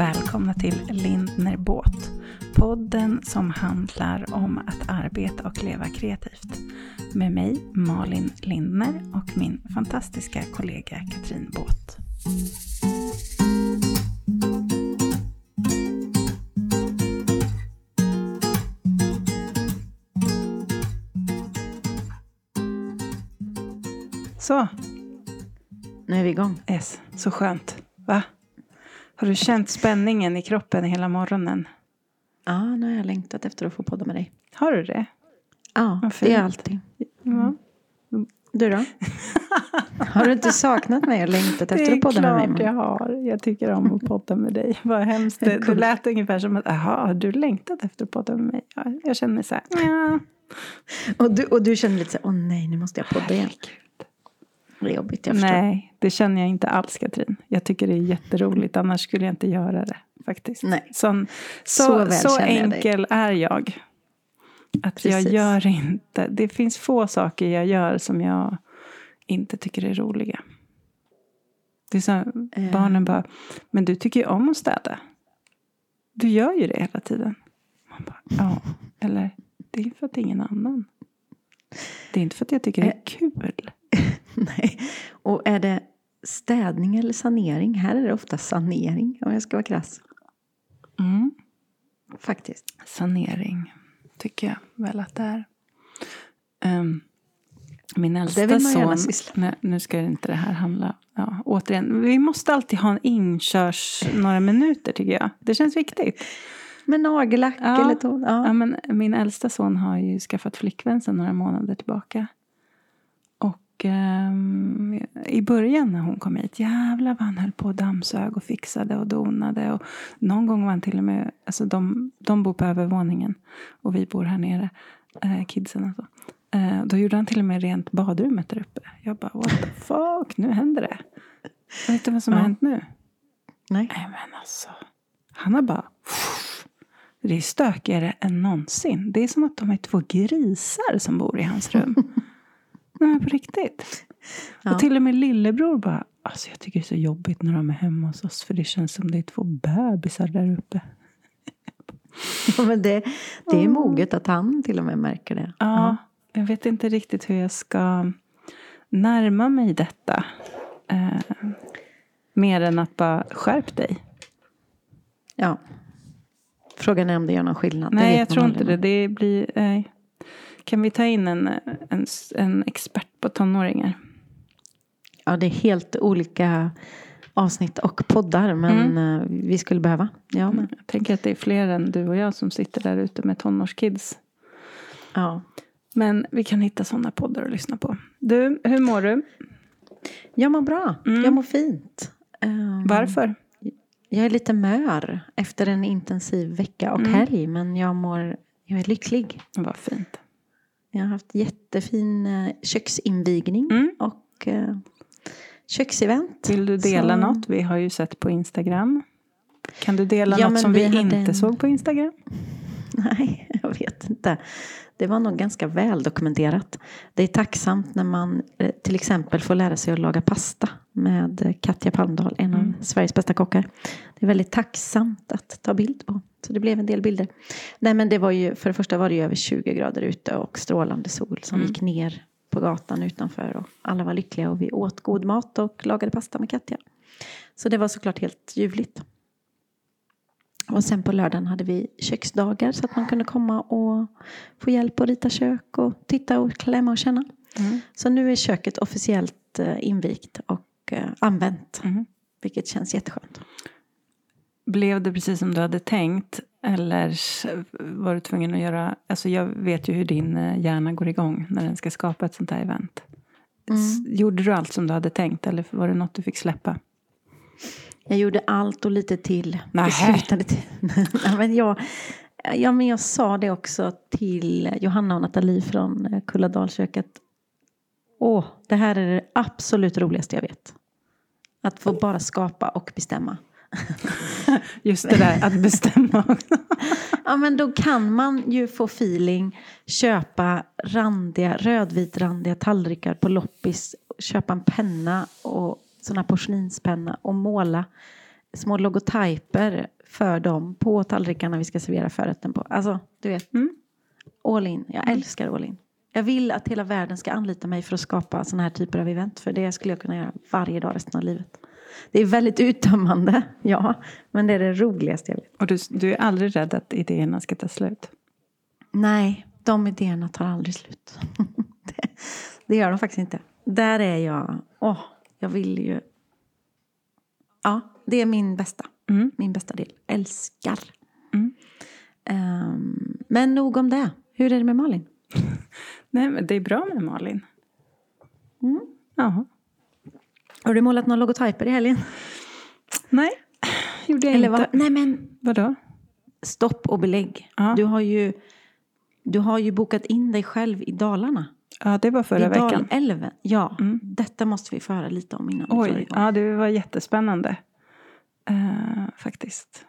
välkomna till Lindner Båt. Podden som handlar om att arbeta och leva kreativt. Med mig Malin Lindner och min fantastiska kollega Katrin Båt. Så, Nu är vi igång. yes, så skönt. Va? Har du känt spänningen i kroppen hela morgonen? Ja, nu har jag längtat efter att få podda med dig. Har du det? Ja, Vad det är alltid. Ja. Du då? har du inte saknat mig och längtat efter att podda med mig? Det är klart jag har. Jag tycker om att podda med dig. Vad hemskt. Det, det lät ungefär som att, jaha, har du längtat efter att podda med mig? Ja, jag känner så här, ja. Och du, och du känner lite så här, åh nej, nu måste jag podda igen. Det är jobbigt, jag förstår. Nej, det känner jag inte alls Katrin. Jag tycker det är jätteroligt, annars skulle jag inte göra det faktiskt. Nej. Sån, Så så, väl så, känner jag enkel är jag. Att jag Precis. gör inte, det finns få saker jag gör som jag inte tycker är roliga. Det är så, Eh. barnen bara, men du tycker ju om att städa. Du gör ju det hela tiden. Man bara, ja, eller det är för att ingen annan. Det är inte för att jag tycker det är Eh. kul. Och är det städning eller sanering? Här är det ofta sanering, om jag ska vara krass. Mm. Faktiskt. sanering, tycker jag väl att det är. Ehm, min äldsta gärna son, nej, nu ska inte det här handla, ja, återigen, vi måste alltid ha en inkörs, några minuter tycker jag. Det känns viktigt. Med nagellack Ja. eller ton. Ja. Ja. men min äldsta son har ju skaffat flickvän sedan några månader tillbaka. Och ehm, i början när hon kom hit, jävlar vad han höll på och dammsög och fixade och donade. Och någon gång var han till och med, alltså de, de bor på övervåningen och vi bor här nere, eh, kidsen alltså. Eh, då gjorde han till och med rent badrummet där uppe. Jag bara, what the fuck, nu händer det. Jag vet inte vad som har Ja. hänt nu. Nej. Nej men alltså. Han har bara... Det är stökigare än någonsin. Det är som att de är två grisar som bor i hans rum. Nej men på riktigt. Ja. Och till och med lillebror bara... Alltså jag tycker det är så jobbigt när de är hemma hos oss. För det känns som det är två bebisar där uppe. Ja, men det, det är moget att han till och med märker det. Ja, jag vet inte riktigt hur jag ska närma mig detta. Eh, mer än att bara skärp dig. Ja. Frågan är om det gör någon skillnad. Nej, jag tror inte det. Det blir... Nej. Kan vi ta in en, en, en expert på tonåringar? Ja, det är helt olika avsnitt och poddar. Men Mm. eh, vi skulle behöva. Ja, men, Jag tänker att det är fler än du och jag som sitter där ute med tonårskids. ja. Men vi kan hitta sådana poddar att lyssna på. Du, hur mår du? Jag mår bra. Mm. Jag mår fint. Eh, Varför? Jag är lite mör efter en intensiv vecka och Mm. helg. Men jag mår... Jag är lycklig. Vad fint. Jag har haft jättefin eh, köksinvigning. Mm. Och eh, köksevent. Vill du dela Så- något? Vi har ju sett på Instagram. Kan du dela Ja, något som vi, vi inte en- såg på Instagram? Nej, jag vet inte. Det var nog ganska väl dokumenterat. Det är tacksamt när man eh, till exempel får lära sig att laga pasta med Katja Palmdahl, en av Mm. Sveriges bästa kockar. Det är väldigt tacksamt att ta bild på. Så det blev en del bilder. Nej men det var ju, för det första var det ju över 20 grader ute och strålande sol som Mm. gick ner på gatan utanför. Och alla var lyckliga och vi åt god mat och lagade pasta med Katja. Så det var såklart helt ljuvligt. Och sen på lördagen hade vi köksdagar så att man kunde komma och få hjälp att rita kök och titta och klämma och känna. Mm. Så nu är köket officiellt eh, invigt och eh, använt. Mm. Vilket känns jätteskönt. Blev det precis som du hade tänkt? Eller var du tvungen att göra... Alltså jag vet ju hur din eh, hjärna går igång när den ska skapa ett sånt här event. S- Gjorde du allt som du hade tänkt eller var det något du fick släppa? Jag gjorde allt och lite till. Slutade till. men jag, ja, men jag sa det också till Johanna och Nathalie från eh, Kulladalsköket. Åh, det här är det absolut roligaste jag vet. Att få bara skapa och bestämma. Just det där att bestämma. Ja men då kan man ju få feeling, köpa randiga, rödvitrandiga tallrikar på loppis, köpa en penna och sån porslinspenna och måla små logotyper för dem på tallrikarna vi ska servera förrätten på. Alltså, du vet. Mm. All in. Jag älskar all in. Jag vill att hela världen ska anlita mig för att skapa sådana här typer av event. För det skulle jag kunna göra varje dag resten av livet. Det är väldigt uttömmande, ja. Men det är det roligaste jag vet. Och du, du är aldrig rädd att idéerna ska ta slut? Nej, de idéerna tar aldrig slut. det, det gör de faktiskt inte. Där är jag, åh, jag vill ju... Ja, det är min bästa. Mm. Min bästa del. Älskar. Mm. Ehm, men nog om det. Hur är det med Malin? Nej, men det är bra med Malin. Mm. Ja. Har du målat några logotyper i helgen? Nej, gjorde jag Eller inte. vad? Nej men, Vadå? stopp och belägg. Ja. Du, har ju, du har ju bokat in dig själv i Dalarna. Ja, det var förra I veckan. Dalälven. Ja, Mm. detta måste vi få höra lite om innan vi Oj, igång. ja det var jättespännande. Eh, faktiskt.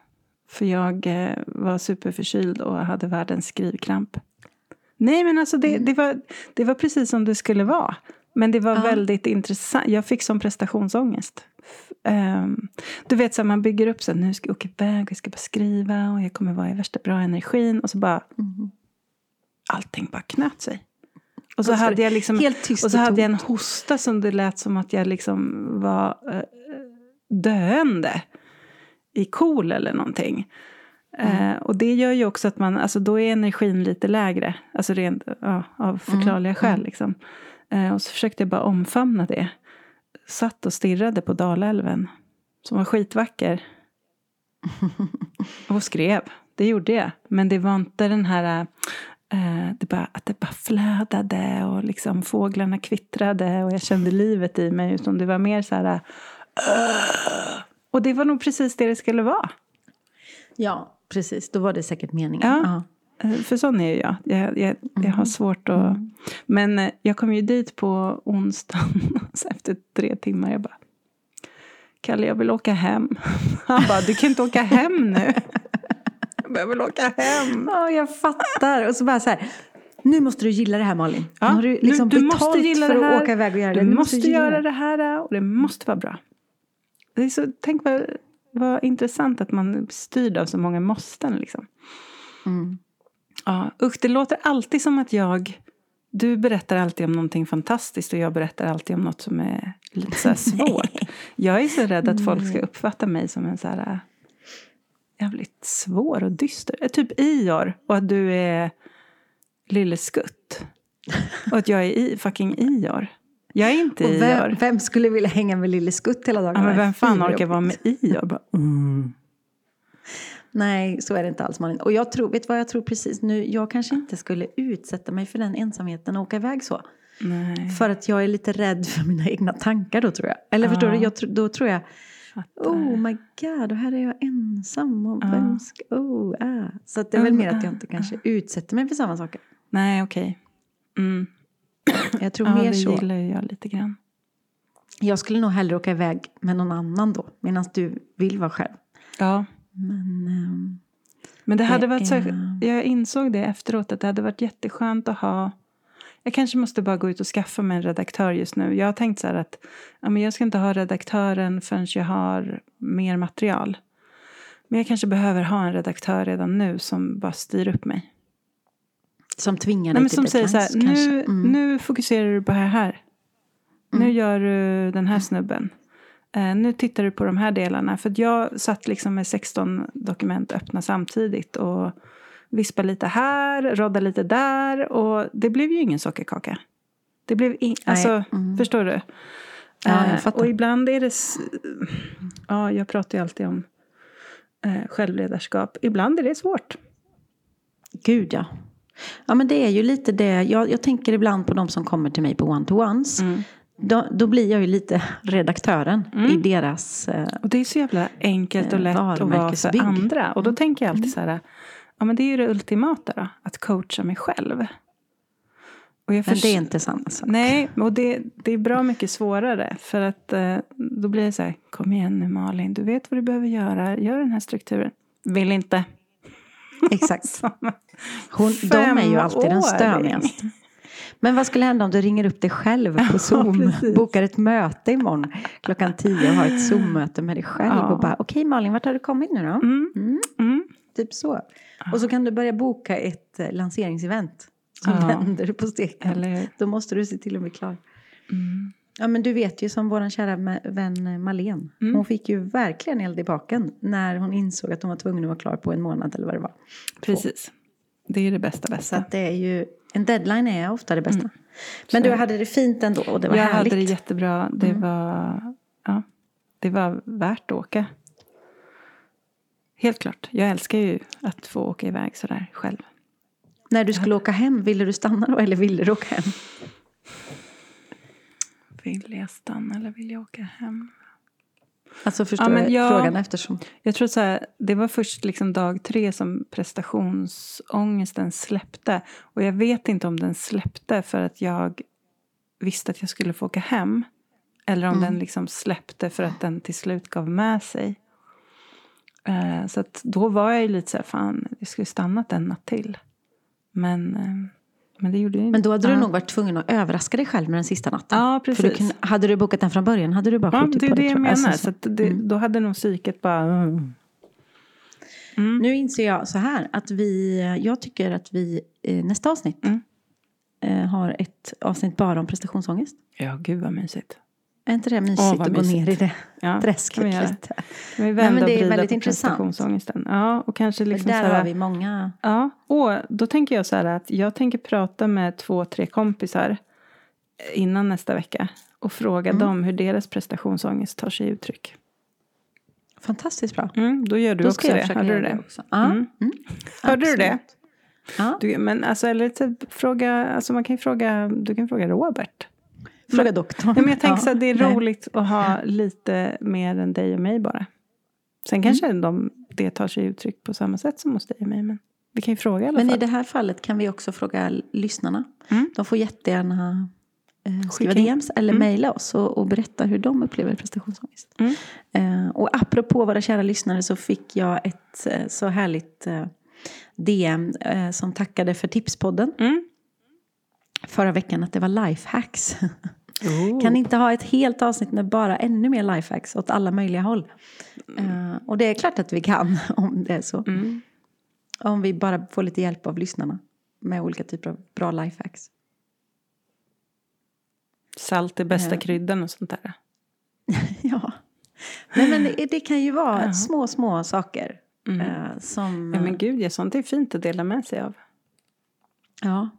För jag eh, var superförkyld och hade världens skrivkramp. Nej men alltså det, det, var, det var precis som det skulle vara. Men det var Ja. väldigt intressant. Jag fick som prestationsångest. Ehm, du vet så här, man bygger upp så här, nu ska jag åka iväg jag ska bara skriva och jag kommer vara i värsta bra energin. Och så bara, Mhm. allting bara knöt sig. Och så Och så hade jag liksom och så och hade jag en hosta som det lät som att jag liksom var eh, döende i KOL eller någonting. Mm. Eh, och det gör ju också att man, alltså då är energin lite lägre. Alltså rent, ja, av förklarliga skäl mm. liksom. Eh, och så försökte jag bara omfamna det. Satt och stirrade på Dalälven. Som var skitvacker. och skrev. Det gjorde jag. Men det var inte den här eh, det bara, att det bara flödade och liksom fåglarna kvittrade och jag kände livet i mig. Utan det var mer så här... eh, och det var nog precis det det skulle vara. Ja, precis. Då var det säkert meningen. Ja. Eh, För sån är jag. Jag, jag, jag Mm. har svårt att... Men eh, jag kom ju dit på onsdagen. Så efter tre timmar jag bara... Kalle, jag vill åka hem. Han bara, du kan inte åka hem nu. Jag vill åka hem. Ja, jag fattar. Och så bara så här. Nu måste du gilla det här Malin. Ja, har du liksom du, du måste gilla för det här. att åka iväg och göra du det. Nu måste gilla göra det här och det måste vara bra. Det är så, tänk vad, vad intressant att man är styrd av så många måsten. Liksom. Mm. Ja, usch, det låter alltid som att jag... Du berättar alltid om någonting fantastiskt och jag berättar alltid om något som är lite så svårt. jag är så rädd att folk ska uppfatta mig som en så här äh, jävligt svår och dyster. äh, Typ Ior och att du är Lille Skutt. Och att jag är i, fucking Ior. Jag är inte Och vem, Ior. vem skulle vilja hänga med Lille Skutt hela dagen? Ja, men vem fan orkar vara med Ior? Bara, mm. Nej, så är det inte alls Malin. Och jag tror, vet vad jag tror precis nu? Jag kanske inte skulle utsätta mig för den ensamheten och åka iväg så. Nej, För att jag är lite rädd för mina egna tankar då tror jag. Eller förstår Ja. du? Jag, då tror jag, fattar. oh my god, och här är jag ensam. Och Ja. vem ska, oh, ah. Så att det är väl mer att jag ah, inte kanske utsätter mig för samma saker. Nej, okej. Mm. Jag tror Ja, mer det så. gillar ju jag lite grann. Jag skulle nog hellre åka iväg med någon annan då. Medan du vill vara själv. Ja. Men, ehm, Men det hade Det varit så, är- jag insåg det efteråt att det hade varit jätteskönt att ha jag kanske måste bara gå ut och skaffa mig en redaktör just nu. Jag har tänkt så här att ja, men jag ska inte ha redaktören förrän jag har mer material. Men jag kanske behöver ha en redaktör redan nu som bara styr upp mig. som tvingar Nej, dig men till som säger så här, nu, Mm. nu fokuserar du på det här. Nu Mm. gör du den här snubben. Eh, nu tittar du på de här delarna. För jag satt liksom med 16 dokument öppna samtidigt. Och vispade lite här, rodda lite där. Och det blev ju ingen sockerkaka. Det blev in, alltså, Mm. förstår du? Ja, jag Eh, fattar. och ibland är det... Ja, jag pratar ju alltid om eh, självledarskap. Ibland är det svårt. Gud ja. Ja men det är ju lite det. Jag, jag tänker ibland på de som kommer till mig på one-to-ones. Mm. Då, då blir jag ju lite redaktören Mm. i deras... Eh, Och det är så jävla enkelt och Eh, lätt att vara för andra. Och då tänker jag alltid så här, ja men det är ju det ultimata då, att coacha mig själv. Och jag men det är inte samma sak. Nej, och det, det är bra mycket svårare. För att eh, då blir det så här, kom igen nu Malin, du vet vad du behöver göra, gör den här strukturen. Vill inte. Exakt. Hon, de är ju alltid den stönigaste. Men vad skulle hända om du ringer upp dig själv på Zoom, precis. bokar ett möte imorgon klockan tio och har ett Zoom-möte med dig själv Ja. och bara okej Malin, vart har du kommit nu då? Mm. Mm, Mm. typ så. Och så kan du börja boka ett eh, lanseringsevent som Ja. vänder på steken. Eller? Då måste du se till att bli klar. Mm. Ja men du vet ju som vår kära vän eh, Malene. Mm. Hon fick ju verkligen eld i baken när hon insåg att hon var tvungen att vara klar på en månad eller vad det var. Precis. Det är det bästa Så bästa. att det är ju, en deadline är ofta det bästa. Mm. Men Så- du hade det fint ändå och det var jag härligt. hade det jättebra. Det, Mm. var, ja, det var värt att åka. Helt klart. Jag älskar ju att få åka iväg sådär själv. När du skulle åka hem, ville du stanna då eller ville du åka hem? Vill jag stanna eller vill jag åka hem? Alltså förstår Ja, men jag frågan eftersom. Jag tror så här, det var först liksom dag tre som prestationsångesten släppte. Och jag vet inte om den släppte för att jag visste att jag skulle få åka hem. Eller om den liksom släppte för att den till slut gav med sig. Eh, så då var jag ju lite så här, fan, jag skulle stannat en natt till. Men, eh, men det gjorde jag inte. Men då hade ja. du nog varit tvungen att överraska dig själv med den sista natten. Ja, För du precis. kunde, hade du bokat den från början hade du bara Ja, skjutit det på det det. jag menar. Alltså, så det, Då hade nog psyket bara... Mm. Nu inser jag så här att vi, jag tycker att vi eh, nästa avsnitt Mm. eh, har ett avsnitt bara om prestationsångest. Ja, gud vad mysigt. Är inte det mysigt Åh, att gå mysigt. ner i det Ja, träsket kan vi lite? Kan vi Nej, vända men det är och vrida väldigt på intressant. Ja, och kanske liksom Där så här, har vi många... Ja, och då tänker jag så här att jag tänker prata med två, tre kompisar innan nästa vecka och fråga Mm. dem hur deras prestationsångest tar sig uttryck. Fantastiskt bra. Mm, då gör du Då också det. Hörde du det? också. Ja. Mm. Mm. Hörde du det? Ja. Du, men alltså, eller typ fråga, alltså man kan ju fråga, du kan fråga Robert. Fråga doktorn. Nej, men jag tänker så att det är nej. roligt att ha lite mer än dig och mig bara. Sen kanske de, det tar sig uttryck på samma sätt som hos dig och mig. Men vi kan ju fråga i alla Men i fall. det här fallet kan vi också fråga lyssnarna. Mm. De får jättegärna eh, skriva. DMs eller Mm. mejla oss och, och berätta hur de upplever prestationsångest. Mm. Eh, och apropå våra kära lyssnare så fick jag ett eh, så härligt eh, DM eh, som tackade för tipspodden Mm. förra veckan att det var lifehacks. Oh. Kan inte ha ett helt avsnitt med bara ännu mer lifehacks åt alla möjliga håll. Eh, och det är klart att vi kan om det är så. Mm. Om vi bara får lite hjälp av lyssnarna med olika typer av bra lifehacks. Salt är bästa Ja. kryddan och sånt där. ja. Nej, men det, det kan ju vara Ja. små, små saker. Mm. eh, som... Ja, men gud, ja, sånt är fint att dela med sig av. ja.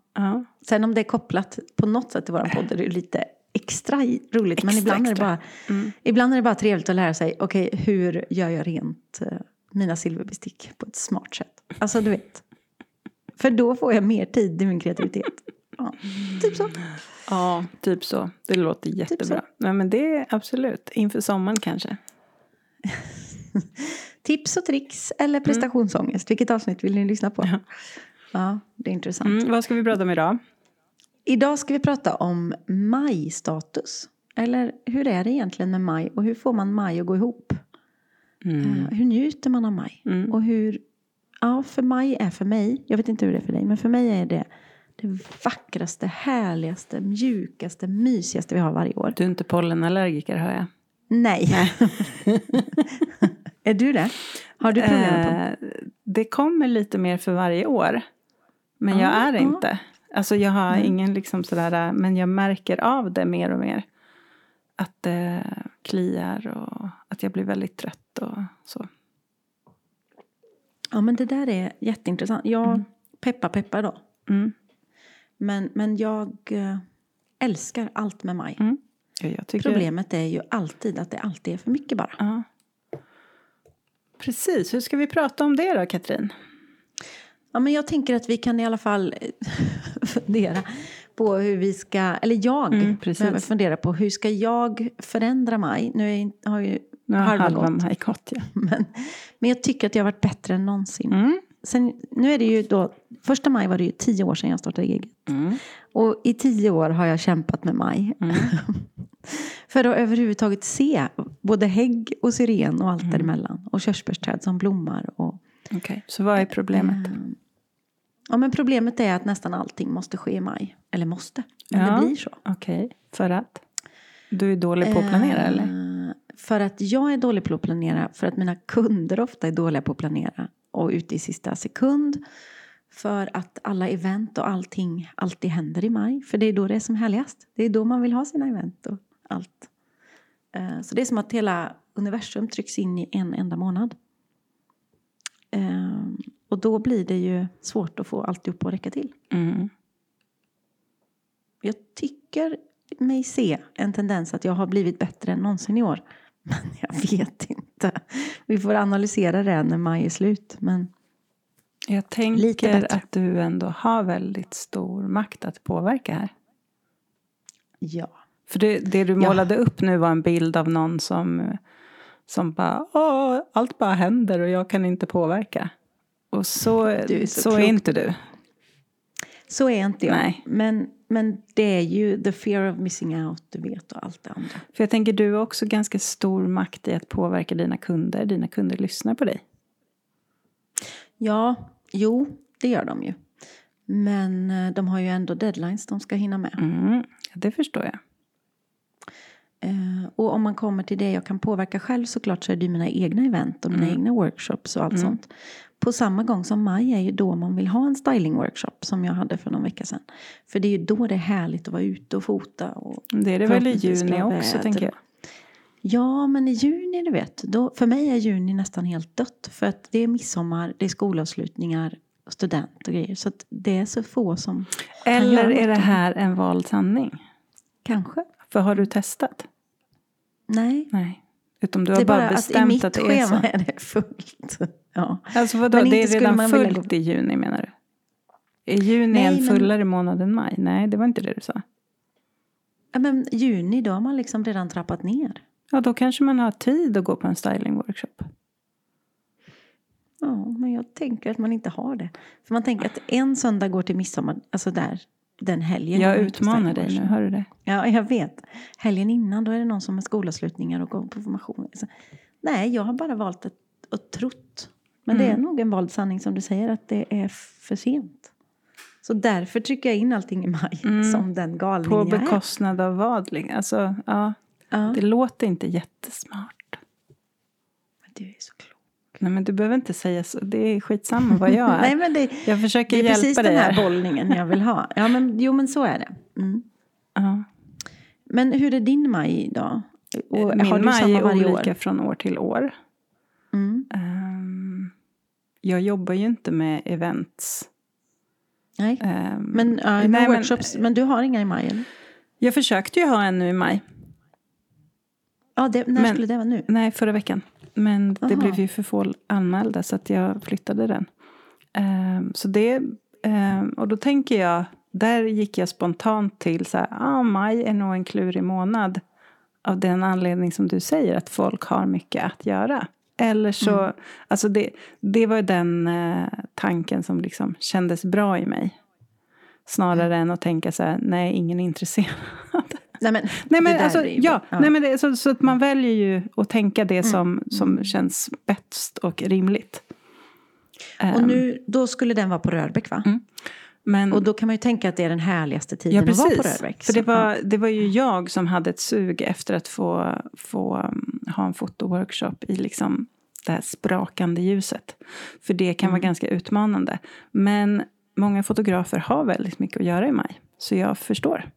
Sen om det är kopplat på något sätt till vår podd är det lite extra roligt. men Extra, ibland är, det extra. bara, Mm. ibland är det bara trevligt att lära sig. Okej, hur gör jag rent eh, mina silverbestick på ett smart sätt? Alltså, du vet. För då får jag mer tid i min kreativitet. Ja, typ så. ja, typ så. Det låter Typ jättebra. Nej, men det är absolut. Inför sommaren kanske. Tips och tricks eller prestationsångest. Vilket avsnitt vill ni lyssna på? Ja. Ja, det är intressant. Mm. Vad ska vi prata om idag? Idag ska vi prata om majstatus. Eller hur är det egentligen med maj och hur får man maj att gå ihop? Mm. Eh, Hur njuter man av maj? Mm. Och hur, ja för maj är för mig, jag vet inte hur det är för dig, men för mig är det det vackraste, härligaste, mjukaste, mysigaste vi har varje år. Du är inte pollenallergiker hör jag. Nej. är du det? Har du problem med? Eh, det kommer lite mer för varje år. Men jag Ja, är ja. inte. Alltså jag har Nej. ingen liksom sådär, men jag märker av det mer och mer. Att det kliar och att jag blir väldigt trött och så. Ja men det där är jätteintressant. Jag peppar peppar då. Mm. Men, men jag eh, älskar allt med maj. Mm. Ja, tycker, Problemet är ju alltid att det alltid är för mycket bara. Ja. Precis, hur ska vi prata om det då Katrin? Ja, men jag tänker att vi kan i alla fall fundera på hur vi ska, eller jag Mm, behöver fundera på hur ska jag förändra mig. Nu är har ju har halva halva gått. gått ja. Men, men jag tycker att jag har varit bättre än någonsin. Mm. Sen, nu är det ju då, första maj var det ju tio år sedan jag startade eget. Mm. Och i tio år har jag kämpat med maj. Mm. För att överhuvudtaget se både hägg och syren och allt Mm. däremellan. Och körsbärsträd som blommar. Och, Okej, så vad är problemet? Ja, men problemet är att nästan allting måste ske i maj. eller måste, men Ja. det blir så. Okej, för att? Du är dålig på att planera Eh, eller? För att jag är dålig på att planera, för att mina kunder ofta är dåliga på att planera och ute i sista sekund. För att alla event och allting alltid händer i maj. För det är då det är som härligast. Det är då man vill ha sina event och allt. Eh, Så det är som att hela universum trycks in i en enda månad. Eh, Och då blir det ju svårt att få alltihop att räcka till. Mm. Jag tycker mig se en tendens att jag har blivit bättre än någonsin i år. Men jag vet inte. Vi får analysera det när maj är slut. Men Jag tänker att du ändå har väldigt stor makt att påverka här. ja. För det, det du målade upp nu var en bild av någon som, som bara Åh, allt bara händer och jag kan inte påverka. Och så, Du är så, så är inte du. Så är inte jag. Nej. Men, men det är ju the fear of missing out, du vet, och allt det andra. För jag tänker du har också ganska stor makt i att påverka dina kunder. Dina kunder lyssnar på dig. Ja, jo, det gör de ju. Men eh, de har ju ändå deadlines de ska hinna med. Mm, det förstår jag. Eh, och om man kommer till det jag kan påverka själv såklart så är det mina egna event och mina Mm. egna workshops och allt sånt. På samma gång som maj är ju då man vill ha en stylingworkshop som jag hade för någon vecka sedan. För det är ju då det är härligt att vara ute och fota. Och Det är det väl i juni också tänker jag. Ja, men i juni, du vet. Då, för mig är juni nästan helt dött. För att det är midsommar, det är skolavslutningar, student och grejer. Så att det är så få som kan Eller är det här en vald sanning? Kanske. För har du testat? Nej. Nej. Utom du har bara bara att i bestämt mitt att det är så. är det fullt. Ja. Alltså vadå, Men det är redan fullt gå- i juni menar du? Är juni Nej, en men- fullare månad än maj? Nej, det var inte det du sa. ja, men juni, då har man liksom redan trappat ner. Ja, då kanske man har tid att gå på en stylingworkshop. Ja, men jag tänker att man inte har det. För man tänker att en söndag går till midsommar, alltså där, den helgen. Jag utmanar dig nu, hör du det? Ja, jag vet. Helgen innan, då är det någon som har skolavslutningar och går på formation. Så, nej, jag har bara valt att, att trott. Men det är Mm. nog en vald sanning som du säger, att det är för sent. Så därför trycker jag in allting i maj, som den galning På jag är. bekostnad av vad? Alltså, ja, Ja, det låter inte jättesmart. men du är så. Nej, men du behöver inte säga så. Det är skitsamma vad jag är. Nej, men det, jag försöker det är hjälpa precis dig den här här. bollningen jag vill ha. Ja, men, jo, men så är det. Mm. Ja. Men hur är din maj då? Och Min har du maj är olika år? från år till år. Mm. Ehm, jag jobbar ju inte med events. Nej. Ehm, Men, ja, nej, men- workshops, men du har inga i maj eller? Jag försökte ju ha en nu i maj. Ja, det, när Men- skulle det vara nu? Nej, förra veckan. Men det Aha. blev ju för få anmälda så att jag flyttade den. Ehm, så det, ehm, och då tänker jag, där gick jag spontant till så här, ah, maj är nog en klurig månad. Av den anledning som du säger, att folk har mycket att göra. Eller så, alltså det, det var ju den eh, tanken som liksom kändes bra i mig. Snarare än att tänka så här, nej ingen är intresserad. Nej, men, Nej alltså, ja, Nej, men det, är så, så att man väljer ju att tänka det som, som Mm. känns bäst och rimligt. Och Ehm, nu, då skulle den vara på Rörbäck va? men, Och då kan man ju tänka att det är den härligaste tiden ja, att vara på. Rörbäck. För det var, det var ju jag som hade ett sug efter att få, få um, ha en fotoworkshop i liksom det här sprakande ljuset. För det kan vara Mm. ganska utmanande. Men många fotografer har väldigt mycket att göra i maj. Så jag förstår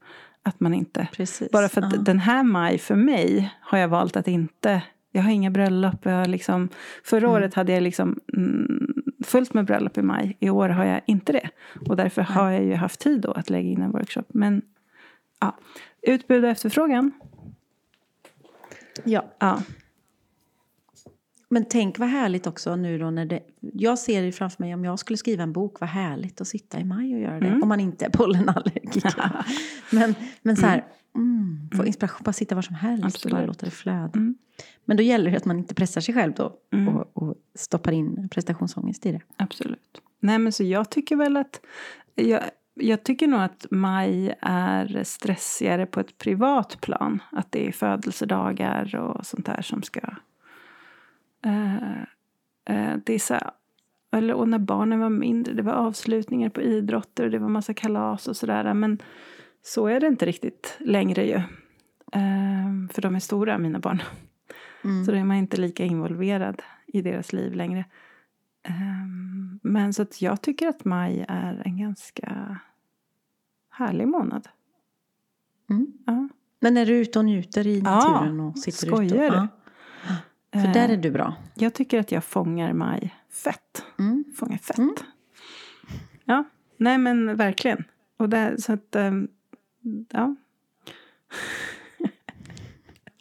att man inte Precis. Bara för att ja. den här maj för mig har jag valt att inte... Jag har inga bröllop. Jag har liksom, förra året hade jag liksom mm, fullt med bröllop i maj. I år har jag inte det. Och därför har jag ju haft tid då att lägga in en workshop. Men ja, utbud och efterfrågan. Ja. Ja. Men tänk vad härligt också nu då när det... Jag ser det framför mig om jag skulle skriva en bok, vad härligt att sitta i maj och göra det. Mm. Om man inte är pollenallergiker. men, men så här, mm, få inspiration, bara sitta var som helst Absolut. och bara låta det flöda. Mm. Men då gäller det att man inte pressar sig själv då Mm. och, och stoppar in prestationsångest i det. Absolut. Nej men så jag tycker väl att jag, jag tycker nog att maj är stressigare på ett privat plan. Att det är födelsedagar och sånt där som ska... Eh, eh, det är så eller, och när barnen var mindre, det var avslutningar på idrotter och det var massa kalas och sådär. Men så är det inte riktigt längre ju. Ehm, för de är stora, mina barn. Mm. Så då är man inte lika involverad i deras liv längre. Men så att jag tycker att maj är en ganska härlig månad. Mm. Ja. Men är du ute och njuter i naturen och sitter skojar ute? Och, du? För där är Ehm, du bra. Jag tycker att jag fångar maj fett. Mm. Fångar fett. Mm. Ja, nej men verkligen. Och det, så att, ehm, ja.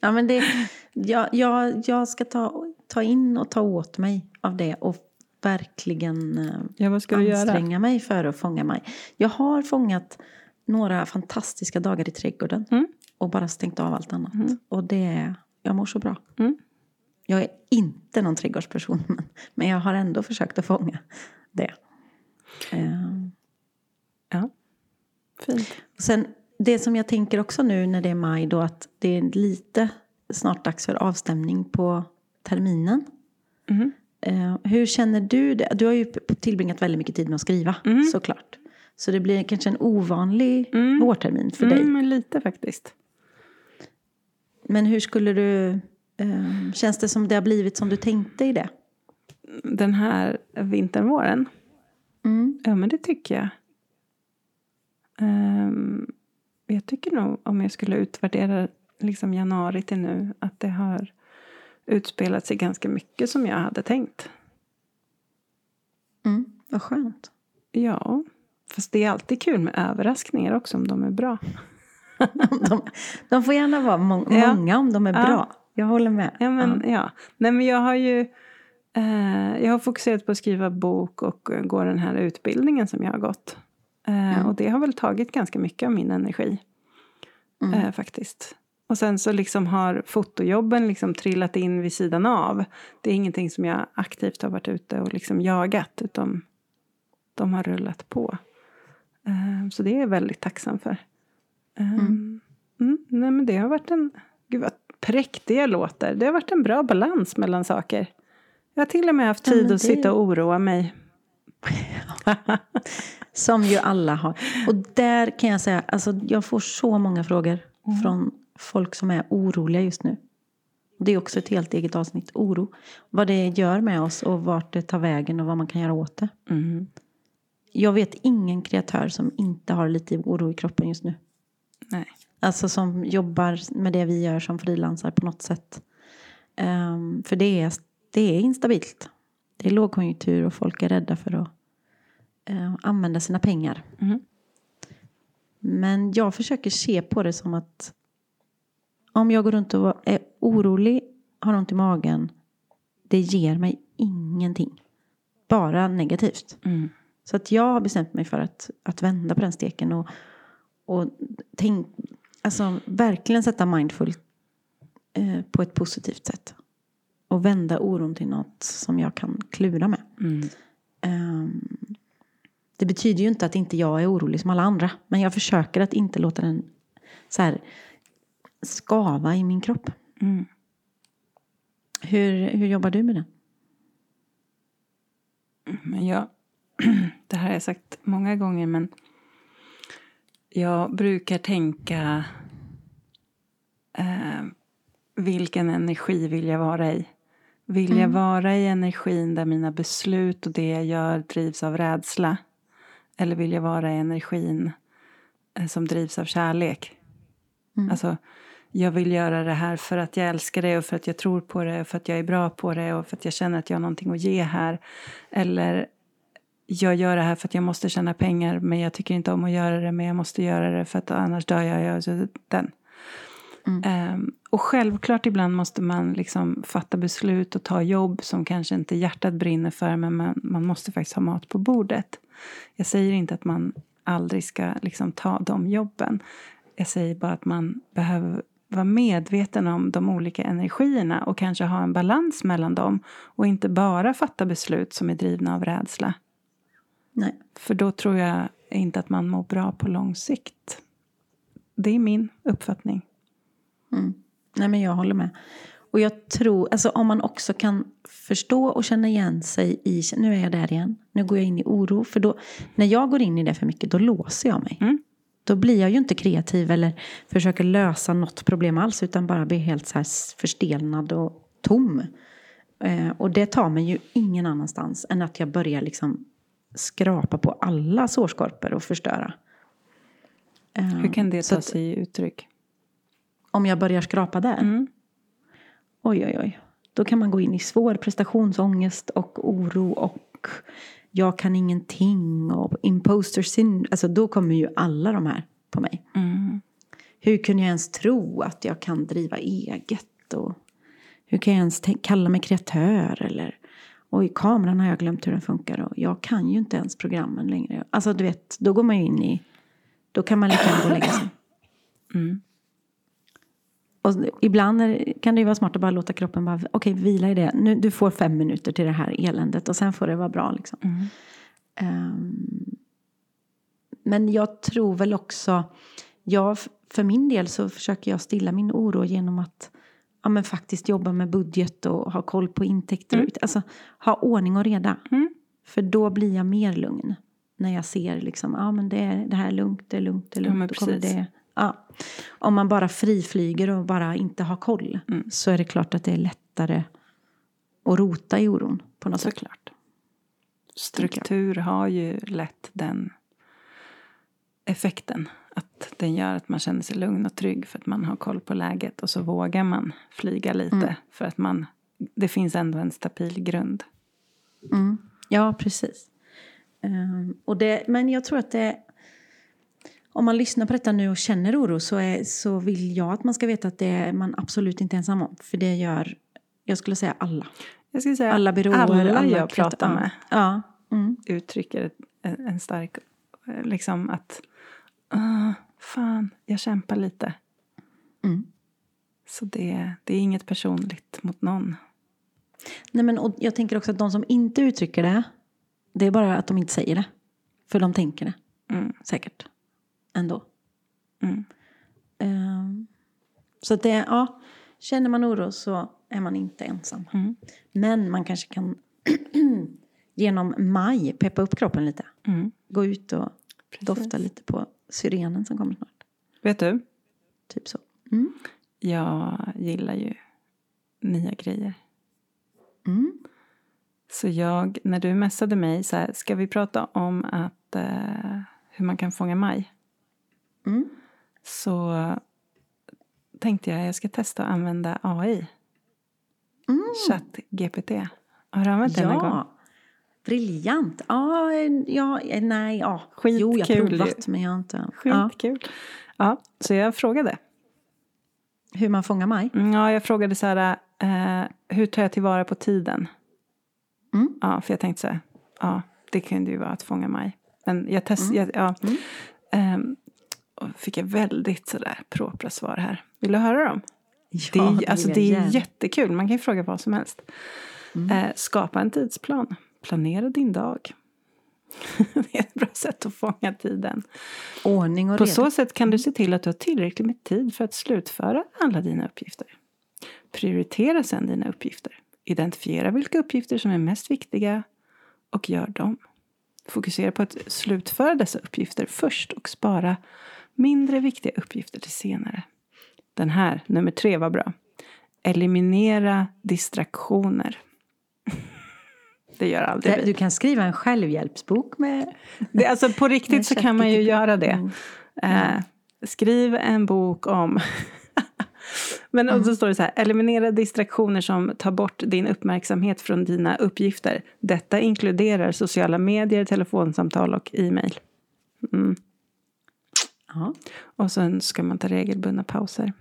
Ja, men det, jag, jag, jag ska ta, ta in och ta åt mig av det och verkligen eh, ja, du göra? anstränga mig för att fånga mig. Jag har fångat några fantastiska dagar i trädgården Mm. och bara stängt av allt annat. Mm. Och det, jag mår så bra. Mm. Jag är inte någon trädgårdsperson men, jag har ändå försökt att fånga det. Eh, Ja, fint. Och Sen, det som jag tänker också nu när det är maj då att det är lite snart dags för avstämning på terminen. Eh, hur känner du det? Du har ju tillbringat väldigt mycket tid med att skriva Mm. såklart. Så det blir kanske en ovanlig Mm. vårtermin för dig. Mm, lite faktiskt. Men hur skulle du... Eh, känns det som det har blivit som du tänkte i det? Den här vintern, våren. Mm. Ja, men det tycker jag. Ehm, jag tycker nog, om jag skulle utvärdera liksom januari till nu, att det har utspelat sig ganska mycket som jag hade tänkt. Mm. Vad skönt. Ja, fast det är alltid kul med överraskningar också om de är bra. de, de får gärna vara må- Ja. många om de är Ja. Jag håller med. Ja, men, ja. Nej, men jag har ju eh, jag har fokuserat på att skriva bok och gå den här utbildningen som jag har gått. Eh, Mm. Och det har väl tagit ganska mycket av min energi. Mm. Eh, faktiskt. Och sen så liksom har fotojobben liksom trillat in vid sidan av. Det är ingenting som jag aktivt har varit ute och liksom jagat. Utan de har rullat på. Eh, så det är jag väldigt tacksam för. Eh, Mm. mm, nej men det har varit en... Gud vad präktig jag låter. Det har varit en bra balans mellan saker. Jag har till och med haft Ja, tid att det- sitta och oroa mig. Som ju alla har. Och där kan jag säga, alltså jag får så många frågor Mm. från folk som är oroliga just nu. Det är också ett helt eget avsnitt, oro. Vad det gör med oss och vart det tar vägen och vad man kan göra åt det. Mm. Jag vet ingen kreatör som inte har lite oro i kroppen just nu. Nej. Alltså som jobbar med det vi gör som frilansar på något sätt. Ehm, för det är, det är instabilt. Det är lågkonjunktur och folk är rädda för att eh, använda sina pengar. Mm. Men jag försöker se på det som att om jag går runt och är orolig, har ont i magen, det ger mig ingenting. Bara negativt. Mm. Så att jag har bestämt mig för att, att vända på den steken och, och tänk, alltså, verkligen sätta mindful eh, på ett positivt sätt. Och vända oron till något som jag kan klura med. Mm. Ehm, det betyder ju inte att inte jag är orolig som alla andra. Men jag försöker att inte låta den så här, skava i min kropp. Mm. Hur, hur jobbar du med det? Men jag, det här har jag sagt många gånger, men jag brukar tänka eh, vilken energi vill jag vara i? Vill jag Mm. vara i energin där mina beslut och det jag gör drivs av rädsla? Eller vill jag vara i energin eh, som drivs av kärlek? Mm. Alltså, jag vill göra det här för att jag älskar det och för att jag tror på det och för att jag är bra på det och för att jag känner att jag har någonting att ge här. Eller jag gör det här för att jag måste tjäna pengar men jag tycker inte om att göra det men jag måste göra det för att annars dör jag. jag den. Mm. Ehm, och självklart ibland måste man liksom fatta beslut och ta jobb som kanske inte hjärtat brinner för men man, man måste faktiskt ha mat på bordet. Jag säger inte att man aldrig ska liksom ta de jobben. Jag säger bara att man behöver vara medveten om de olika energierna och kanske ha en balans mellan dem och inte bara fatta beslut som är drivna av rädsla. Nej. För då tror jag inte att man mår bra på lång sikt. Det är min uppfattning. Mm. Nej men jag håller med. Och jag tror, alltså om man också kan förstå och känna igen sig i, nu är jag där igen, nu går jag in i oro. För då, när jag går in i det för mycket, då låser jag mig. Mm. Då blir jag ju inte kreativ eller försöker lösa något problem alls, utan bara blir helt så förstelnad och tom. Eh, och det tar mig ju ingen annanstans än att jag börjar liksom skrapa på alla sårskorpor och förstöra. Eh, Hur kan det ta sig uttryck? Om jag börjar skrapa där, Mm. oj oj oj. Då kan man gå in i svår prestationsångest och oro och jag kan ingenting och imposter syndrome. Alltså då kommer ju alla de här på mig. Mm. Hur kunde jag ens tro att jag kan driva eget? Och hur kan jag ens kalla mig kreatör? Eller oj, kameran har jag glömt hur den funkar och jag kan ju inte ens programmen längre. Alltså du vet, då går man ju in i, då kan man lika gärna gå och lägga sig. Mm. Och ibland är, kan det ju vara smart att bara låta kroppen bara, okej vila i det. Nu, du får fem minuter till det här eländet och sen får det vara bra liksom. Mm. Ehm, men jag tror väl också, jag, för min del så försöker jag stilla min oro genom att ja, men faktiskt jobba med budget och ha koll på intäkter. ut- Alltså ha ordning och reda. Mm. För då blir jag mer lugn. När jag ser liksom, ja men det, är, det här är lugnt, det är lugnt, det är Ja, lugnt. då kommer det, ja. Om man bara friflyger och bara inte har koll Mm. så är det klart att det är lättare att rota i oron på något sätt. Såklart. Struktur har ju lätt den effekten. Att den gör att man känner sig lugn och trygg för att man har koll på läget. Och så vågar man flyga lite Mm. för att man, det finns ändå en stabil grund. Mm. Ja, precis. Ehm, och det, men jag tror att det... Om man lyssnar på detta nu och känner oro så, är, så vill jag att man ska veta att det är man absolut inte ensam om. För det gör, jag skulle säga alla. Jag skulle säga Alla byråer, alla, alla jag pratar med Ja. Mm. uttrycker en, stark, liksom att "Ah, fan, jag kämpar lite. Mm. Så det, det är inget personligt mot någon. Nej, men, och jag tänker också att de som inte uttrycker det, det är bara att de inte säger det. För de tänker det, Mm. säkert. Ändå. Mm. Ehm, så att det, ja, känner man oro så är man inte ensam. Mm. Men man kanske kan genom maj peppa upp kroppen lite. Mm. Gå ut och Precis. dofta lite på syrenen som kommer snart. Vet du, Typ så. Mm. jag gillar ju nya grejer. Mm. Så jag, när du messade mig så här, ska vi prata om att, eh, hur man kan fånga maj? Mm. Så tänkte jag jag ska testa att använda AI. Mm. Chatt GPT. Har du använt den någon gång? Ja, briljant. Ja, ja, nej, ja. Jo, jag har Skitkul ju. provat men jag har inte. Ja. Skitkul. Ja. så jag frågade. Hur man fångar maj. Mm, Ja, jag frågade så här, eh, hur tar jag tillvara på tiden? Mm. Ja, för jag tänkte så här, ja, det kunde ju vara att fånga maj. Men jag testade, Mm. ja. Mm. Ehm, och fick jag väldigt sådär propra svar här. Vill du höra dem? Ja, Det är, vill alltså, det är jättekul, man kan ju fråga vad som helst. Mm. Eh, skapa en tidsplan, planera din dag. det är ett bra sätt att fånga tiden. Ordning och På reda. så sätt kan du se till att du har tillräckligt med tid för att slutföra alla dina uppgifter. Prioritera sedan dina uppgifter. Identifiera vilka uppgifter som är mest viktiga och gör dem. Fokusera på att slutföra dessa uppgifter först och spara mindre viktiga uppgifter till senare. Den här, nummer tre, var bra. Eliminera distraktioner. Det gör aldrig vi. Du kan skriva en självhjälpsbok med... Det, alltså på riktigt så kan man ju göra det. Mm. Eh, skriv en bok om... Men och så står det så här, eliminera distraktioner som tar bort din uppmärksamhet från dina uppgifter. Detta inkluderar sociala medier, telefonsamtal och e-mail. Mm. Och sen ska man ta regelbundna pauser.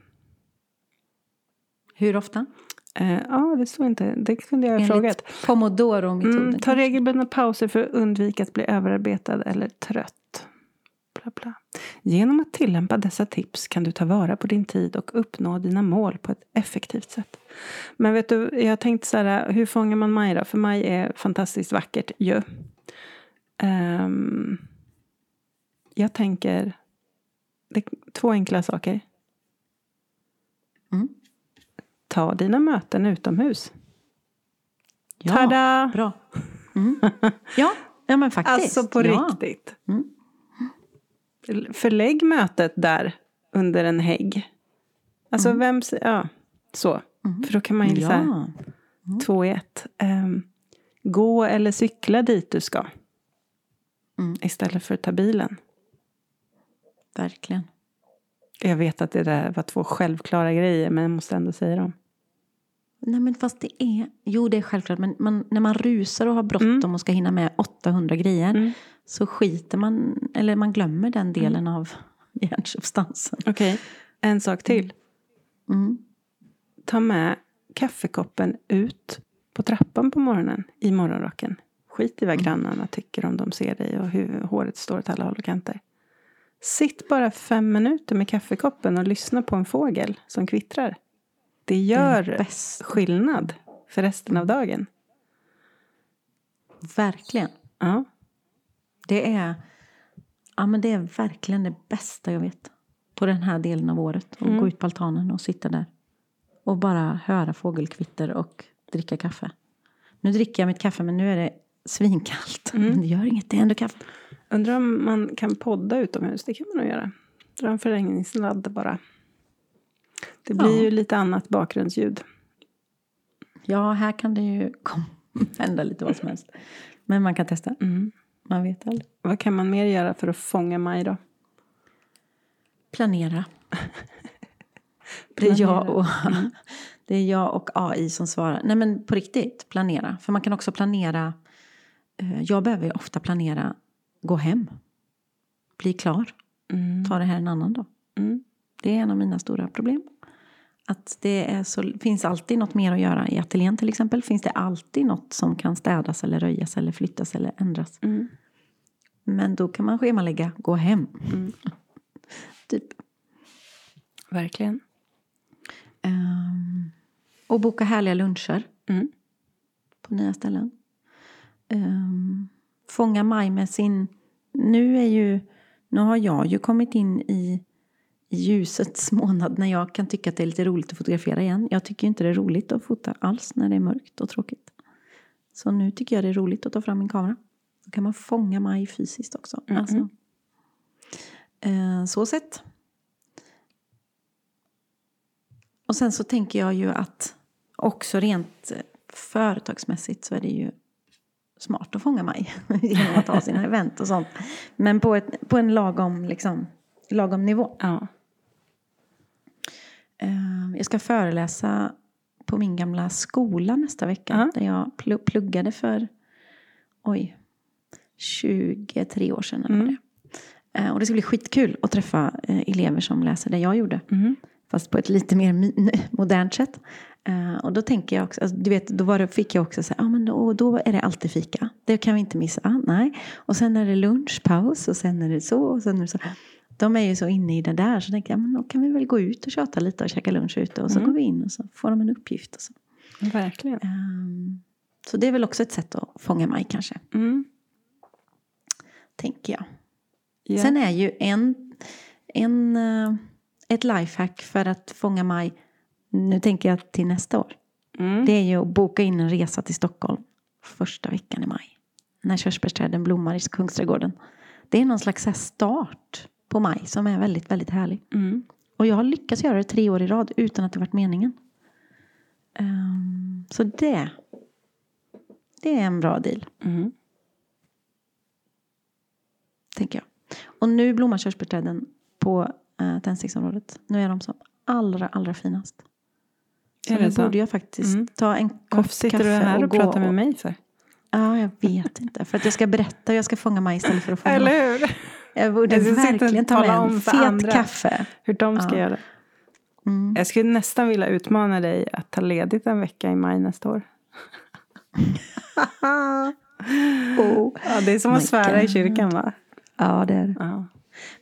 Hur ofta? Eh, ja, det står inte. Det kunde jag ha frågat. Pomodoro-metoden. Mm, ta regelbundna pauser för att undvika att bli överarbetad eller trött. Bla, bla. Genom att tillämpa dessa tips kan du ta vara på din tid och uppnå dina mål på ett effektivt sätt. Men vet du, jag tänkte så här, hur fångar man maj då? För maj är fantastiskt vackert ju. Ehm, jag tänker, det två enkla saker. Mm. Ta dina möten utomhus. Ja, Tada! bra. Mm. Ja, ja, men faktiskt. Alltså på ja. riktigt. Mm. Förlägg mötet där under en hägg. Alltså vem, s- ja, så. För då kan man ju så här, Mm. Ja. två i ett. Ehm, gå eller cykla dit du ska. Mm. Istället för att ta bilen. Verkligen. Jag vet att det där var två självklara grejer, men jag måste ändå säga dem. Nej men fast det är, jo det är självklart, men man, när man rusar och har bråttom och ska hinna med 800 grejer Mm. så skiter man, eller man glömmer den delen av hjärnsubstansen. Okej, en sak till. Mm. Ta med kaffekoppen ut på trappan på morgonen i morgonrocken. Skit i vad grannarna tycker om de ser dig och hur håret står åt alla håll och kanter. Sitt bara fem minuter med kaffekoppen och lyssna på en fågel som kvittrar. Det gör bästa. skillnad för resten av dagen. Verkligen. Ja. Det är, ja, men det är verkligen det bästa jag vet. På den här delen av året. Att gå ut på altanen och sitta där. Och bara höra fågelkvitter och dricka kaffe. Nu dricker jag mitt kaffe men nu är det svinkallt. Men det gör inget, det är ändå kaffe. Undrar om man kan podda utomhus. Det kan man nog göra. Dra en förlängningssladd bara. Det blir Ja. ju lite annat bakgrundsljud. Ja, här kan det ju kom, hända lite vad som helst. Men man kan testa. Mm. Man vet aldrig. Vad kan man mer göra för att fånga maj då? Planera. Det är, jag och, Mm. det är jag och AI som svarar. Nej men på riktigt, planera. För man kan också planera. eh, Jag behöver ju ofta planera, gå hem. Bli klar. Mm. Ta det här en annan dag. Mm. Det är en av mina stora problem. Att det så, finns alltid något mer att göra i ateljén till exempel. Finns det alltid något som kan städas eller röjas eller flyttas eller ändras. Mm. Men då kan man schemalägga, gå hem. Mm. typ. Verkligen. Ehm, och boka härliga luncher Mm. på nya ställen. Ehm, fånga maj med sin... Nu är ju... Nu har jag ju kommit in i ljusets månad när jag kan tycka att det är lite roligt att fotografera igen. Jag tycker inte det är roligt att fota alls när det är mörkt och tråkigt. Så nu tycker jag det är roligt att ta fram min kamera. Då kan man fånga maj fysiskt också. Mhm. Alltså, eh, så sett. Och sen så tänker jag ju att också rent eh, företagsmässigt så är det ju smart att fånga maj genom att ha sina event och sånt. Men på, ett, på en lagom, liksom, lagom nivå. Ja. Eh, Jag ska föreläsa på min gamla skola nästa vecka. Ja. Där jag pl- pluggade för, oj, 23 år sedan eller vad det är. Eh, Och det ska bli skitkul att träffa eh, elever som läser det jag gjorde. Mhm. Fast på ett lite mer modernt sätt. Eh, och då tänker jag också, alltså, du vet, då var det, fick jag också säga, ah, men då, då är det alltid fika. Det kan vi inte missa. Nej. Och sen är det lunchpaus och sen är det så och sen är det så. De är ju så inne i det där så tänkte jag, men då kan vi väl gå ut och köta lite och käka lunch ute. Och så Mm. går vi in och så får de en uppgift. Och så. Verkligen. Ehm, så det är väl också ett sätt att fånga maj kanske, Mm. tänker jag. Ja. Sen är ju en, en, eh, ett lifehack för att fånga maj, nu tänker jag till nästa år. mm. Det är ju att boka in en resa till Stockholm första veckan i maj. När körsbärsträden blommar i Kungsträdgården. Det är någon slags start på maj som är väldigt, väldigt härlig. Mm. Och jag har lyckats göra det tre år i rad utan att det varit meningen. Ehm, så det, det är en bra deal, Mm. tänker jag. Och nu blommar körsbärsträden på uh, tändsticksområdet. Nu är de som allra, allra finast. Så nu så? borde jag faktiskt Mm. ta en kopp Varför sitter kaffe du här och, gå pratar med mig för? Ja, jag vet inte. För att jag ska berätta och jag ska fånga maj istället för att fånga. Eller hur? Jag borde Jag verkligen ta med en fet kaffe. Hur de ska Ja. göra. Mm. Jag skulle nästan vilja utmana dig att ta ledigt en vecka i maj nästa år. Oh. Ja, det är som att svära i kyrkan va? Ja, det är det. Ja.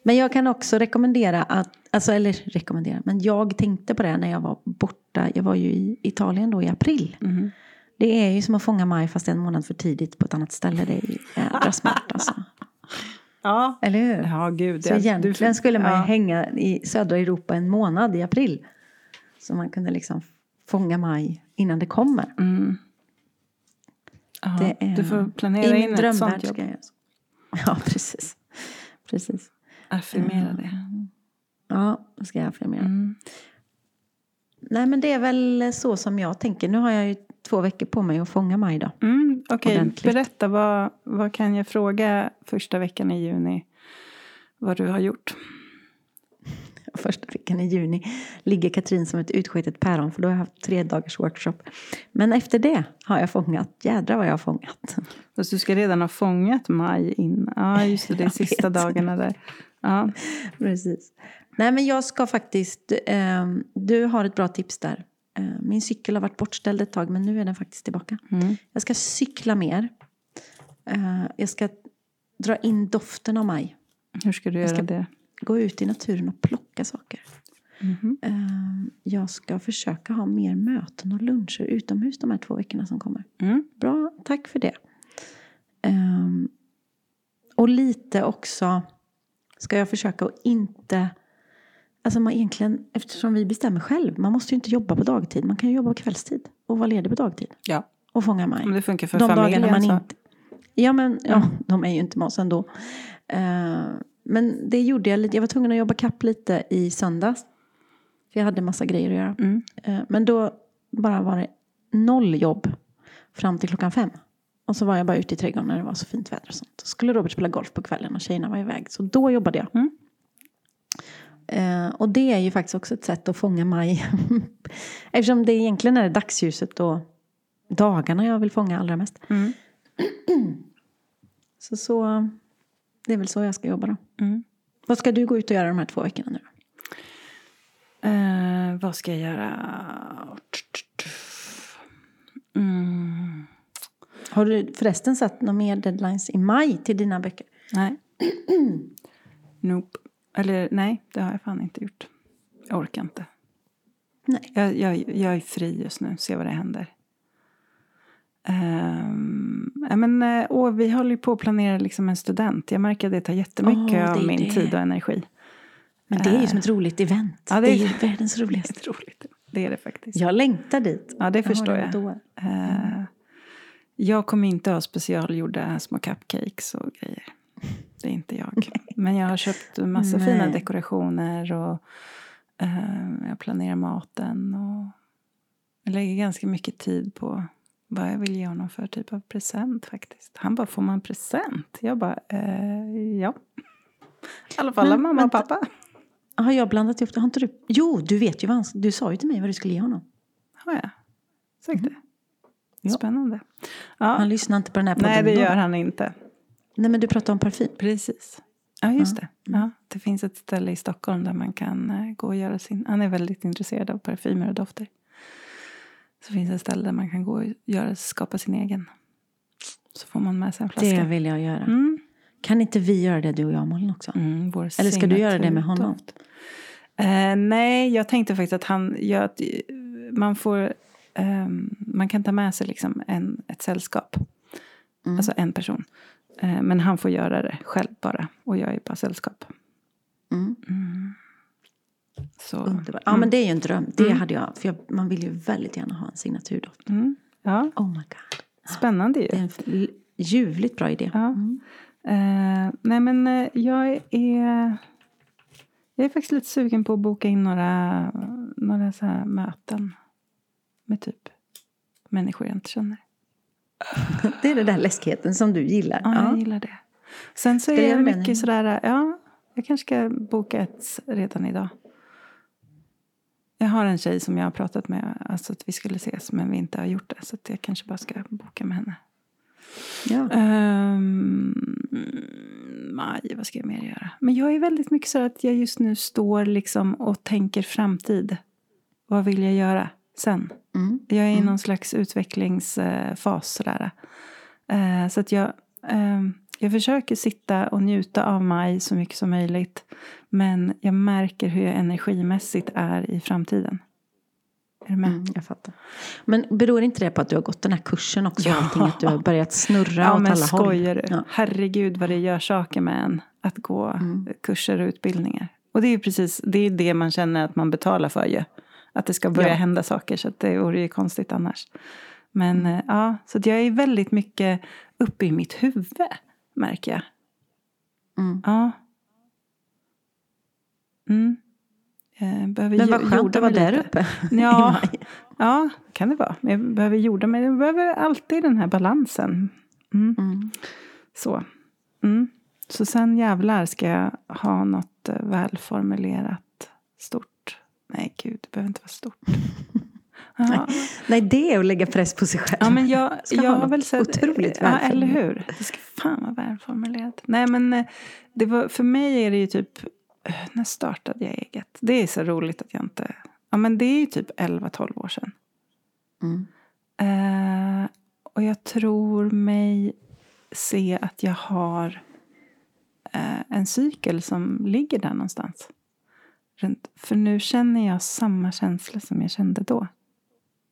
Men jag kan också rekommendera att, alltså eller rekommendera, men jag tänkte på det när jag var borta. Jag var ju i Italien då i april. Mhm. Det är ju som att fånga maj fast en månad för tidigt på ett annat ställe. Det är ju jädra smart alltså. Ja. Eller hur? Ja, gud. Så egentligen skulle man ju ja. hänga i södra Europa en månad i april. Så man kunde liksom fånga maj innan det kommer. Mm. Det är- du får planera in ett sånt jobb. jag göra så. Ja, precis. precis. Affirmera det. Ja, det ska jag affirmera. Mm. Nej, men det är väl så som jag tänker. Nu har jag ju två veckor på mig att fånga maj då. Mm, Okej, Ordentligt. berätta. Vad, vad kan jag fråga första veckan i juni? Vad du har gjort? Första veckan i juni ligger Katrin som ett utskitet päron för då har jag haft tre dagars workshop. Men efter det har jag fångat. Jädrar vad jag har fångat. Fast du ska redan ha fångat maj in. Ja, just det. Det är sista dagarna där. Ja. Precis. Nej, men jag ska faktiskt... Eh, du har ett bra tips där. Eh, min cykel har varit bortställd ett tag, men nu är den faktiskt tillbaka. Mm. Jag ska cykla mer. Eh, jag ska dra in doften av maj. Hur ska du Jag göra ska- det? Gå ut i naturen och plocka saker. Eh, jag ska försöka ha mer möten och luncher utomhus de här två veckorna som kommer. Mm. Bra, tack för det. Och lite också ska jag försöka att inte... Alltså man egentligen, eftersom vi bestämmer själv, man måste ju inte jobba på dagtid. Man kan ju jobba på kvällstid och vara ledig på dagtid. Ja, Och fånga maj. om det funkar för de familjen man inte... Ja, men ja, de är ju inte med oss ändå. Eh, men det gjorde jag lite. Jag var tvungen att jobba kapp lite i söndags. För jag hade massa grejer att göra. Mm. Eh, Men då bara var det noll jobb fram till klockan fem. Och så var jag bara ute i trädgården när det var så fint väder och sånt. Så skulle Robert spela golf på kvällen och tjejerna var iväg. Så då jobbade jag. Mm. Eh, och det är ju faktiskt också ett sätt att fånga maj. Eftersom det egentligen är dagsljuset och dagarna jag vill fånga allra mest. Mm. Så, så det är väl så jag ska jobba då. Mm. Vad ska du gå ut och göra de här två veckorna nu? Eh, vad ska jag göra? Mm. Har du förresten satt några mer deadlines i maj till dina böcker? Nej. nope. Eller nej, det har jag fan inte gjort. Jag orkar inte. Nej. Jag, jag, jag är fri just nu, se vad det händer. Um, men, eh, åh, vi håller ju på att planera liksom en student. Jag märker att det tar jättemycket Åh, det av är min det. tid och energi. Men det är ju som ett roligt event. Ja, det, det är är- ju världens Det roligaste. är roligt. Det är det faktiskt. Jag längtar dit. Ja, det Jag förstår det jag. då. Eh, jag kommer inte ha specialgjorda små cupcakes och grejer. Det är inte jag. Men jag har köpt massa Nej. fina dekorationer och eh, jag planerar maten. Och jag lägger ganska mycket tid på vad jag vill ge honom för typ av present faktiskt. Han bara, får man present? Jag bara, eh, ja. I alla fall Men mamma och pappa. Har jag blandat ihop det? Har inte du? Jo, du vet ju vad han, Du sa ju till mig vad du skulle ge honom. Har jag sagt det? Ja. Spännande. Han Ja. lyssnar inte på den här podden Nej, det gör han inte. Nej, men du pratade om parfym. Precis. Ja, just det. Ja, det finns ett ställe i Stockholm där man kan eh, gå och göra sin... Han är väldigt intresserad av parfymer och dofter. Så finns det ett ställe där man kan gå och göra, skapa sin egen. Så får man med sig en flaska. Det vill jag göra. Mm. Kan inte vi göra det, du och jag, Malin också? Mm, Eller ska du göra det med honom? Eh, nej, jag tänkte faktiskt att han... gör att man får... ehm, man kan ta med sig liksom en, ett sällskap. Mm. Alltså en person. Eh, men han får göra det själv bara. Och jag är bara sällskap. Mm. Så, Underbart. Ja, men det är ju en dröm. Det Mm. hade jag. För jag, man vill ju väldigt gärna ha en signaturdoft. Mm. Ja, Oh my god. spännande ju. Det är en ljuvligt bra idé. Ja. Mm. Eh, nej men eh, jag är... Jag är faktiskt lite sugen på att boka in några, några så här möten. Med typ människor jag inte känner. Det är den där läskigheten som du gillar. Ja, Ja. jag gillar det. Sen så är det mycket sådär, ja, jag kanske ska boka ett redan idag. Jag har en tjej som jag har pratat med, alltså att vi skulle ses, men vi inte har gjort det. Så att jag kanske bara ska boka med henne. Ja. Um, maj, vad ska jag mer göra? Men jag är väldigt mycket så att jag just nu står liksom och tänker framtid. Vad vill jag göra sen? Mm. Jag är i Mm. någon slags utvecklingsfas. Sådär. Eh, Så att jag, ehm, jag försöker sitta och njuta av maj så mycket som möjligt. Men jag märker hur jag energimässigt är i framtiden. Är du med? Mm, jag fattar. Men beror inte det på att du har gått den här kursen också? Ja. Allting, att du har börjat snurra Ja, åt men alla håll? skojar du? Ja. Herregud vad det gör saker med en. Att gå Mm. kurser och utbildningar. Och det är ju precis det, är det man känner att man betalar för ju. Att det ska börja Ja. hända saker. Så att det vore ju konstigt annars. Men eh, ja, så att jag är väldigt mycket uppe i mitt huvud, märker jag. Mm. Ja. Mm. Jag behöver Men vad skönt att vara där lite. uppe Ja, ja, kan det vara. Men jag behöver jorda mig. Jag behöver alltid den här balansen. Mm. Mm. Så. Mm. Så sen jävlar ska jag ha något eh, välformulerat stort. Nej, gud, det behöver inte vara stort. Ja, Nej, det är att lägga press på sig själv. ja men jag, jag ha har väl sett... otroligt Ja, eller hur? Det ska fan vara välformulerat. Nej, men eh, det var, för mig är det ju typ... När startade jag eget? Det är så roligt att jag inte... Ja, men det är ju typ 11-12 år sedan. Mm. Eh, och jag tror mig se att jag har eh, en cykel som ligger där någonstans. För nu känner jag samma känsla som jag kände då.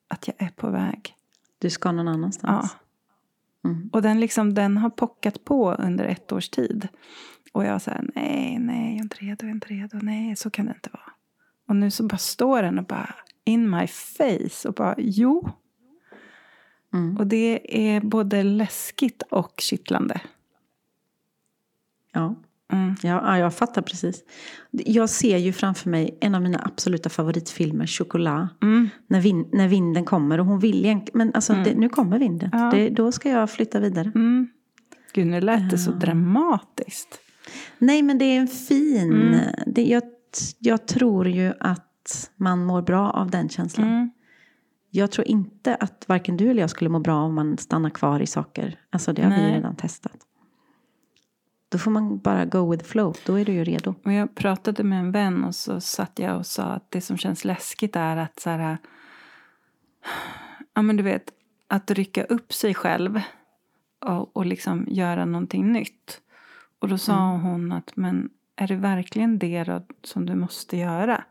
Att jag är på väg. Du ska någon Ja. annanstans. Mm. Och den, liksom, den har pockat på under ett års tid. Och jag säger nej, nej, jag är inte redo, jag är inte redo. Nej, så kan det inte vara. Och nu så bara står den och bara in my face och bara jo. Mm. Och det är både läskigt och kittlande. Ja. Mm. Ja, ja, jag fattar precis. Jag ser ju framför mig en av mina absoluta favoritfilmer, Chocolat. Mm. När, vin, när vinden kommer och hon vill egentligen, men alltså det, nu kommer vinden. Ja. Det, då ska jag flytta vidare. Mm. Gud, nu lät det så dramatiskt. Nej, men det är en fin... Mm. Det, jag, jag tror ju att man mår bra av den känslan. Mm. Jag tror inte att varken du eller jag skulle må bra om man stannar kvar i saker. Alltså det har vi Nej. redan testat. Då får man bara go with the flow. Då är du ju redo. Och jag pratade med en vän och så satt jag och sa att det som känns läskigt är att så här, ja men du vet, att rycka upp sig själv och, och liksom göra någonting nytt. Och då sa hon att men är det verkligen det då som du måste göra?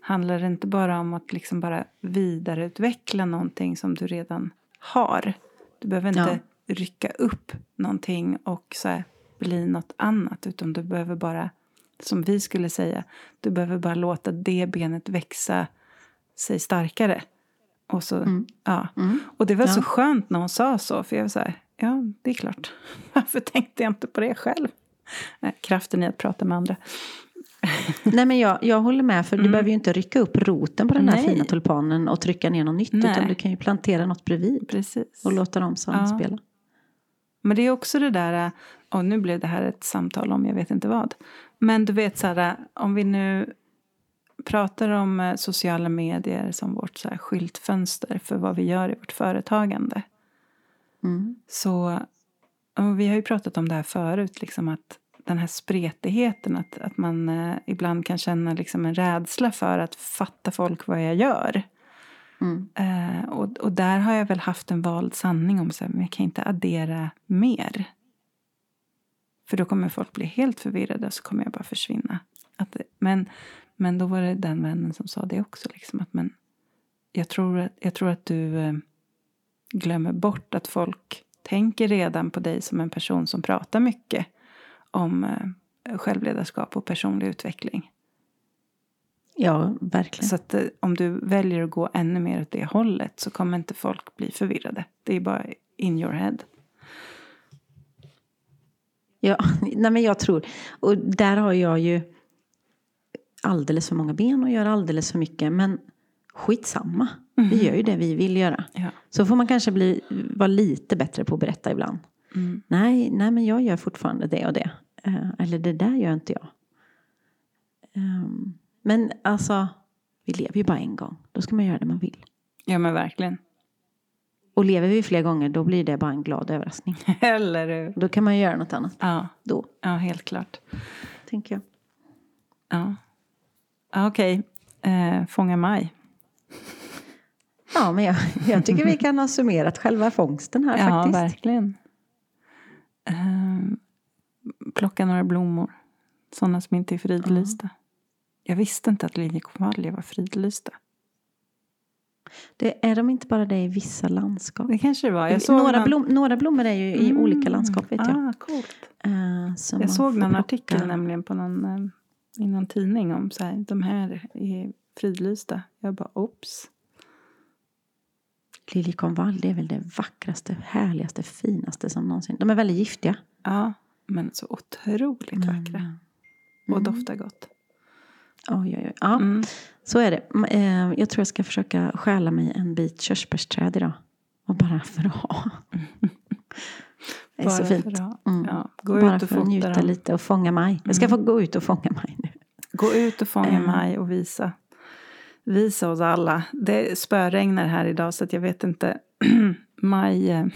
Handlar det inte bara om att liksom bara vidareutveckla någonting som du redan har? Du behöver inte rycka upp någonting och så här, bli något annat. Utan du behöver bara, som vi skulle säga, du behöver bara låta det benet växa sig starkare. Och, så, ja. och det var så skönt när hon sa så. För jag var så här, ja det är klart. Varför tänkte jag inte på det själv? Kraften i att prata med andra. Nej men jag, jag håller med för du behöver ju inte rycka upp roten på den här Mm. Nej. fina tulpanen och trycka ner något nytt. Nej. Utan du kan ju plantera något bredvid Precis. och låta dem samspela. Men det är också det där, och nu blev det här ett samtal om jag vet inte vad. Men du vet här, om vi nu pratar om eh, sociala medier som vårt så här skyltfönster för vad vi gör i vårt företagande. Mm. Så, vi har ju pratat om det här förut, liksom att den här spretigheten, att, att man eh, ibland kan känna liksom en rädsla för att fatta folk vad jag gör. Mm. Eh, och, och där har jag väl haft en vald sanning om så här, men jag kan inte addera mer. För då kommer folk bli helt förvirrade och så kommer jag bara försvinna. Att, men, men då var det den vännen som sa det också. Liksom, att, men jag, tror att, jag tror att du eh, glömmer bort att folk tänker redan på dig som en person som pratar mycket om eh, självledarskap och personlig utveckling. Ja, verkligen. Så att eh, om du väljer att gå ännu mer åt det hållet så kommer inte folk bli förvirrade. Det är bara in your head. Ja, nej men jag tror, och där har jag ju alldeles för många ben och gör alldeles för mycket. Men skitsamma, vi gör ju det vi vill göra. Ja. Så får man kanske bli, vara lite bättre på att berätta ibland. Mm. Nej, nej men jag gör fortfarande det och det. Eh, eller det där gör inte jag. Ehm, men alltså, vi lever ju bara en gång. Då ska man göra det man vill. ja, men verkligen. Och lever vi fler gånger då blir det bara en glad överraskning. Eller hur? Då kan man göra något annat Ja, då, ja helt klart. tänker jag. Ja. Ja, Okej, eh, fånga maj. Ja, men jag, jag tycker vi kan ha summerat själva fångsten här Ja, faktiskt. verkligen. Ehm, plocka några blommor. Sådana som inte är fridlysta. Jag visste inte att liljekonvaljer var fridlysta. Det, är de inte bara det i vissa landskap? Det kanske det var. Jag såg några, någon... blom, några blommor är ju i Mm. olika landskap vet jag. Ah, coolt. Som Jag såg någon plocka. artikel nämligen på någon, eh, i någon tidning om så här, de här är fridlysta. Jag bara, ops. Liljekonvalj, det är väl det vackraste, härligaste, finaste som någonsin. De är väldigt giftiga. Ja, men så otroligt vackra. Och Mm. doftar gott. Oj, oj, oj. Ja, Mm. så är det. M- eh, Jag tror jag ska försöka stjäla mig en bit körsbärsträd idag. Och bara för att ha. Det är så Bara fint. för att- Mm. Ja, gå Bara ut och för att njuta dem. lite och fånga maj. Jag ska få gå ut och fånga maj nu. Gå ut och fånga Eh. maj och visa. Visa oss alla. Det spöregnar här idag så jag vet inte. maj...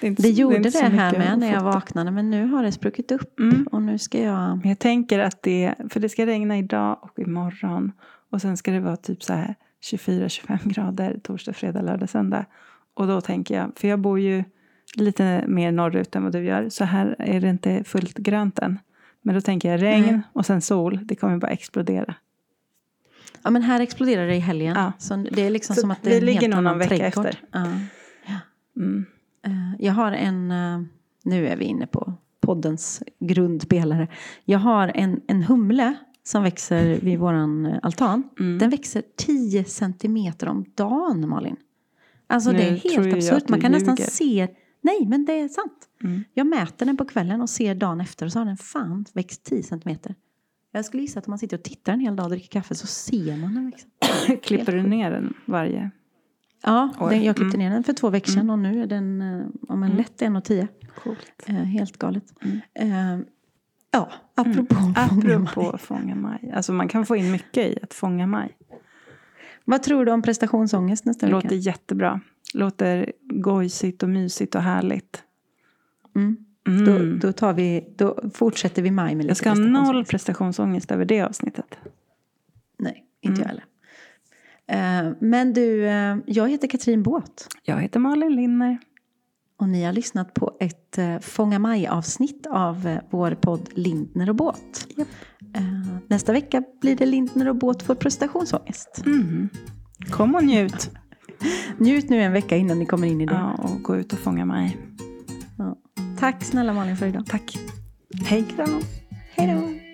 det, inte, Det gjorde det så här med när jag vaknade. Men nu har det spruckit upp. Mm. Och nu ska jag... Jag tänker att det, för det ska regna idag och imorgon. Och sen ska det vara typ så här 24-25 grader torsdag, fredag, lördag, söndag. Och då tänker jag, för jag bor ju lite mer norrut än vad du gör. Så här är det inte fullt grönt än. Men då tänker jag regn Nej. och sen sol. Det kommer bara explodera. Ja men här exploderar det i helgen. Ja. Så det är liksom Så som att det en ligger nog någon vecka trädgård. efter. Ja. Mm. Eh, Jag har en, eh, nu är vi inne på poddens grundpelare. Jag har en, en humle som växer vid våran eh, altan. Mm. Den växer 10 centimeter om dagen Malin. Alltså det är Nu helt absurt. Man kan nästan ljuger. se, nej men det är sant. Mm. Jag mäter den på kvällen och ser dagen efter och så har den fan växt 10 centimeter. Jag skulle gissa att om man sitter och tittar en hel dag och dricker kaffe så ser man den växa. Klipper du ner den varje? Ja, den, jag klippte Mm. ner den för två veckor sedan och nu är den eh, om en Mm. lätt 1,10. Coolt. Eh, helt galet. Mm. Eh, ja, apropå mm. Apropå fånga maj. Alltså man kan få in mycket i att fånga maj. Vad tror du om prestationsångest nästa vecka? låter jättebra. Låter gojsigt och mysigt och härligt. Mm. Mm. Då, då, tar vi, då fortsätter vi maj med lite jag ska ha noll prestationsångest över det avsnittet. Nej, inte Mm. jag heller. Eh, men du, eh, jag heter Katrin Båt. Jag heter Malin Linner. Och ni har lyssnat på ett eh, Fånga maj-avsnitt av vår podd Lindner och Båt. Eh, nästa vecka blir det Lindner och Båt får prestationsångest. Mm. Kom och njut. Njut nu en vecka innan ni kommer in i det. Ja, och gå ut och fånga maj. Ja. Tack snälla Malin för idag. Tack. Hej. Hej då!